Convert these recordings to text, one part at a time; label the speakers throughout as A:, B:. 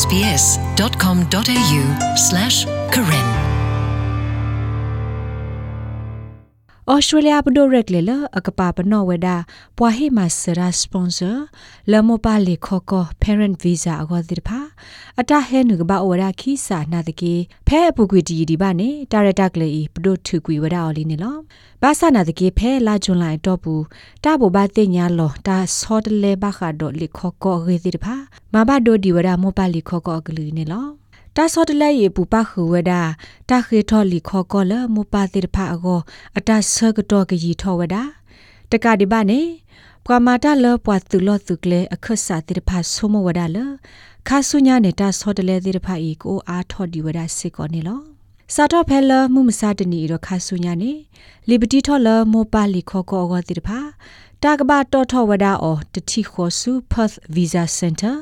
A: sbs.com.au slash Karen.
B: ဩစတြေးလျဘဒိုရက်လေလအကပါပနောဝဒါပွာဟေမဆရာစပွန်ဆာလမောပါလီခေါကော parent visa အခေါ်တိဖာအတဟဲနုကဘာဝဒါခီစာနာတကေဖဲအပူကွီတီဒီပါနေတာရတက်လေဘဒိုထုကွီဝဒါအော်လီနေလောဘာသနာတကေဖဲလာဂျွန်လိုက်တော့ဘူးတဘောဘာတင်ညာလောတာဆောတလေဘခါဒိုလီခေါကောရေတိဖာမဘဒိုဒီဝဒါမောပါလီခေါကောအကလူနေလော တာဆောတလဲရေပူပခူဝဒတာခေထောလီခောကောလမပတိဖာအကောအတဆကတော့ကကြီးထောဝဒတကဒီပါနေပွာမာတာလပွာသူလောသူကလေအခဆာတိဖာဆုမဝဒလခါဆုညာနေတာဆောတလဲတိဖာဤကိုအားထောဒီဝဒစစ်ကောနေလောစာတော့ဖဲလမှုမစတနီရခါဆုညာနေလီဘတီထောလမောပါလီခောကောအောတိဖာ တာကဘာတော်ထဝဒါအောတတိခောစု Perth Visa Center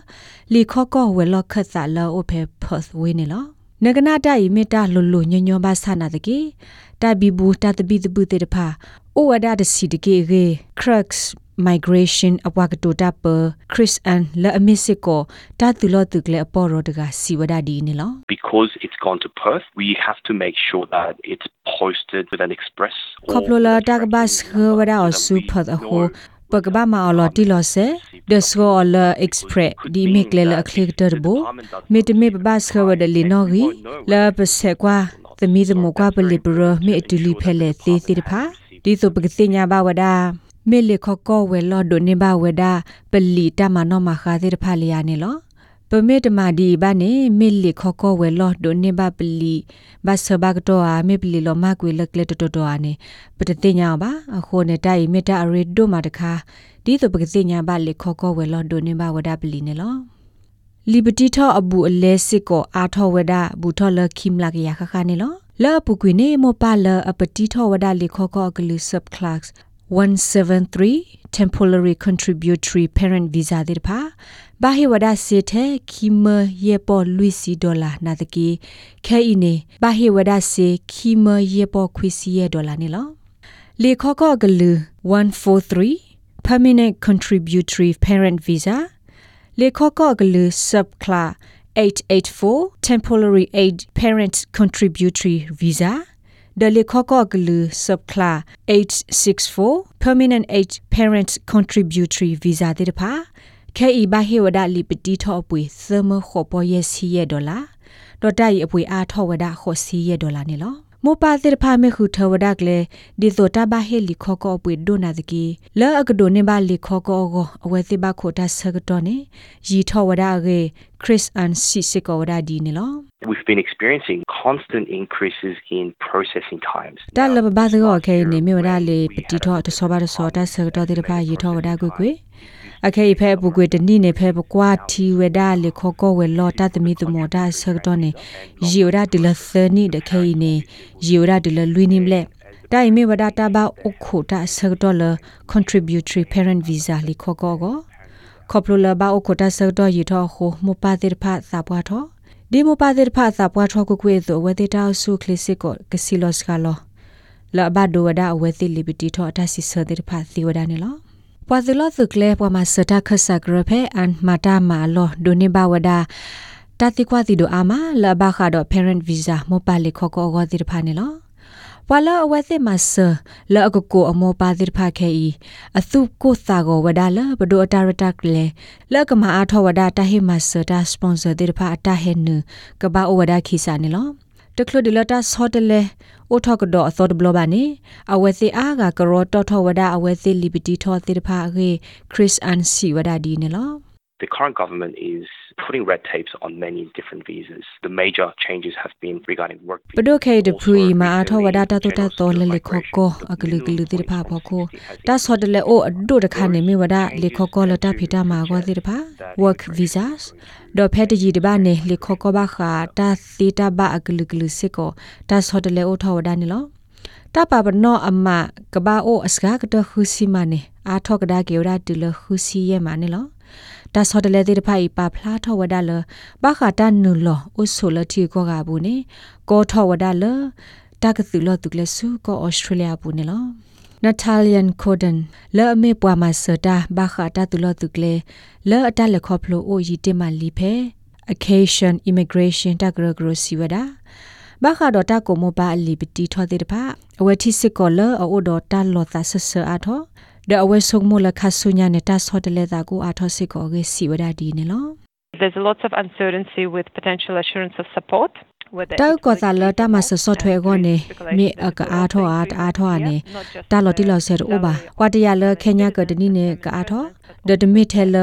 B: လီခောကောဝဲလောက်ခတ်စာလောအဖေ Perth ဝင်းနေလောနဂနာတိုင်မေတ္တာလွလွညညဘာဆနာတကေတဘီဘူးတတဘီတဘူးတေတဖာဩဝဒါတစီတကေရေ crux migration အပွားကတိုတာပ Christian la amisico ta tulo tukle aporo daga siwada di ni lo
C: because it's gone to Perth we have to make sure that it's posted with an express
B: koplo la dagbas hwada o super the ho ပကဘာမာအလတီလဆေဒစရောလအက်စပရက်ဒီမက်လေလအခလစ်တာဘိုမေတမေပဘတ်ခဝဒလီနော်ရီလာပဆေကွာသမီသမကွာပလီဘရမေတူလီဖဲလေသေးသေးတဖာဒီဆိုပကတိညာဘဝဒါ မေလေခကောဝဲလော်ဒိုနေဘဝဒါပလီတမနောမခါသေးတဖာလျာနေလောပမေတမာဒီဘာနေမေလီခကောဝဲလော်ဒိုနေဘပလီဘဆဘကတော့အာမေပလီလောမကွေလက်လက်တော်တော်အနေပတတိညာပါအခုနေတိုင်မေတ္တာအရေဒိုမာတခါဒီဆိုပကတိညာဘလေခကောဝဲလော်ဒိုနေဘဝဒါပလီနေလော liberty tho abu ale sikko a tho wada bu tho la khim la ya kha kha ne lo la pu kwi ne mo pa la apati tho wada le kho kho glu sub class 173 temporary contributory parent visa တဲ့ဖာဘာဟေဝဒစေတဲ့ခီမယေပေါ်လူစီဒေါ်လာနာတကီခဲအီနေဘာဟေဝဒစေခီမယေပေါ်ခွီစီယေဒေါ်လာနေလောလေခောခောဂလူ143 permanent contributory parent visa လေခောခောဂလူ subcla 884 temporary aid parent contributory visa ဒလေခောကောကလူ subcla 864 permanent aid parent contributory visa တဲ့ဖာခဲဤဘာဟေဝဒလီပတီထောအပွေသမခောပေါ်ရစီရဒေါ်လာဒေါ်တိုင်အပွေအားထောဝဒခောစီရဒေါ်လာနေလောမောပါတိဖာမေခုထဝဒကလေဒီသောတာဘာဟေလီခောကောပွေဒိုနာတကီလောအကဒိုနေပါလီခောကောကိုအဝဲတိဘခိုတာဆကတော့နေရီထဝဒကေ Chris and Sisiko wada di ne lo
C: We've been experiencing constant increases in processing times.
B: တာလဘဘာသကောခဲနေမြေဝဒလေပတိထောတဆောပါတဆောတာဆကတော့တိဖာရီထောဝဒကွကွေအခေဖဲပုကွေတနိနေဖဲပကွာတီဝဒါလေခောကောဝဲလောတသမီတမောတာဆကတော့နေရီဝဒါဒီလသနီတခေနေရီဝဒါဒီလလွီနိမလက်တိုင်မေဝဒါတာဘာအခုတာဆကတော့လ contributory parent visa လေခောကောကို ခေါပလိုလဘာအခုတာဆကတော့ရီထောဟိုမပါတိဖာစာပွားထောဒီမပါတိဖာစာပွားထောကိုကွေသောဝေတေတာဆုခလစ်စစ်ကိုကစီလောစကလောလဘဒိုဝဒါအဝေတိလီပတီထောအတဆီဆတိဖာသီဝဒါနေလောပွာဇလောသုကလေပွာမစတာခဆာဂရဖေအန်မာတာမာလောဒိုနေဘဝဒါတတိကွာတီဒိုအာမာလဘခါဒို parent visa မောပါလီခောကောဂောတိဖာနေလော ဝါလာအဝဲသိမဆာလာအကကိုအမောပါတိဖာခဲဤအသုကိုသာကိုဝဒါလာဘဒိုအတာရတက်လေလကမအားထောဝဒါတဟိမဆာတာစပွန်ဆာတိဖာအတာဟဲနကဘာအဝဒါခိစာနေလောတကလဒီလတာဆော့တလေအိုထောက်ကတော့အသောတဘလဘာနေအဝဲစီအားကကရောတော်ထောဝဒအဝဲစီလီဘတီထောတိတဖာခေခရစ်အန်စီဝဒဒီနေလော
C: The current government is putting red tapes on many different visas. The major changes have been regarding work visas.
B: ပဒိုခေတပူီမာအထောဝဒတာတုတတော်လလေခောကောအကလူကလူတိတဖာဖောကိုတာဆော့တလေအိုအဒိုတခါနေမိဝဒလေခောကောလတာဖီတာမာကောတိတဖာ work visas ဒေါ်ဖက်တကြီးတပါနေလေခောကောဘခာတာသီတာဘအကလူကလူစစ်ကိုတာဆော့တလေအိုထောဝဒနေလောတပပနောအမကဘာအိုအစကားကတခုစီမနေအာထောကဒါကေရတူလခုစီရဲ့မနေလော ဒါဆော်တလေတဲ့ဖိုင်ပါဖလားထောဝဒါလဘခတာနုလောဥဆိုလတီကောကဘူးနေကောထောဝဒါလတကသူလောတုကလဆူကောဩစတြေးလျဘူးနေလော Natalian Coden လဲ့အမေပွားမစတာဘာခတာတူလတုကလေလဲ့အတလက်ခေါပလိုအိုယီတေမလီဖဲ occasion immigration တကရဂရစီဝဒဘာခါဒတာကိုမပါအလီပတီထောတဲ့တဖာအဝတိစစ်ကောလအိုဒတာလောတာဆဆအာထော ဒအဝဲဆုံမလခဆုညာနေတာဆောတလေတာကိုအာထောစစ်ကောဂေစီဝဒဒီနေလော
A: There's lots of uncertainty with potential assurance of support.
B: တောက်ကောသာလတာမဆဆော့ထွဲကောနေမြေအကအားထောအားအားထောအနေတာလော်တီလော်ဆဲအိုဘာဝတရလခေညာကဒနီနေကအားထောဒဒမီထဲလ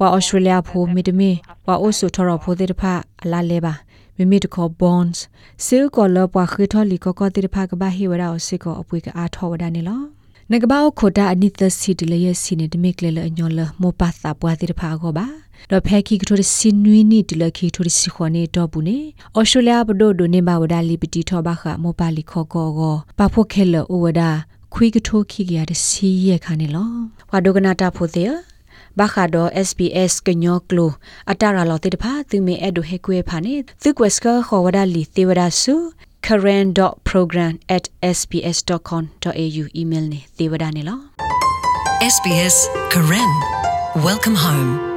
B: ဝါဩစတြေးလျဖိုမီဒမီဝါအိုဆူထော်ဖိုတဲ့ဖာအလာလေပါမိမိတခေါ် bonds စေကောလပွားခိထောလီကောကောတိဖာကဘာဟီဝရာအစစ်ကောအပွေကအားထောဝဒနေလော နကဘောက်ခိုတာအနိသစီတလရစီနေဒမိကလေလအညောလမောပါသာပွားတိဖာကောပါတော့ဖဲခိကထိုစင်နွီနီတလခိထိုစီခွန်နေတော့ဘူးနေဩစတြေးလျဘဒိုဒိုနေမဝဒါလီပတီထောဘာခမောပါလီခောကောကောပါဖို့ခဲလဩဝဒါခွေကထိုခိကရတဲ့စီရခါနေလောဝါဒိုကနာတာဖို့တဲ့ဘာခါဒို SBS ကညောကလိုအတာရာလောတိတဖာသူမေအဲ့ဒိုဟေကွေဖာနေသူကွက်စကခေါ်ဝဒါလီသေဝဒါဆူ karen.program@sbs.com.au email နေသေဝဒါနေလော
D: SBS Karen. Welcome home.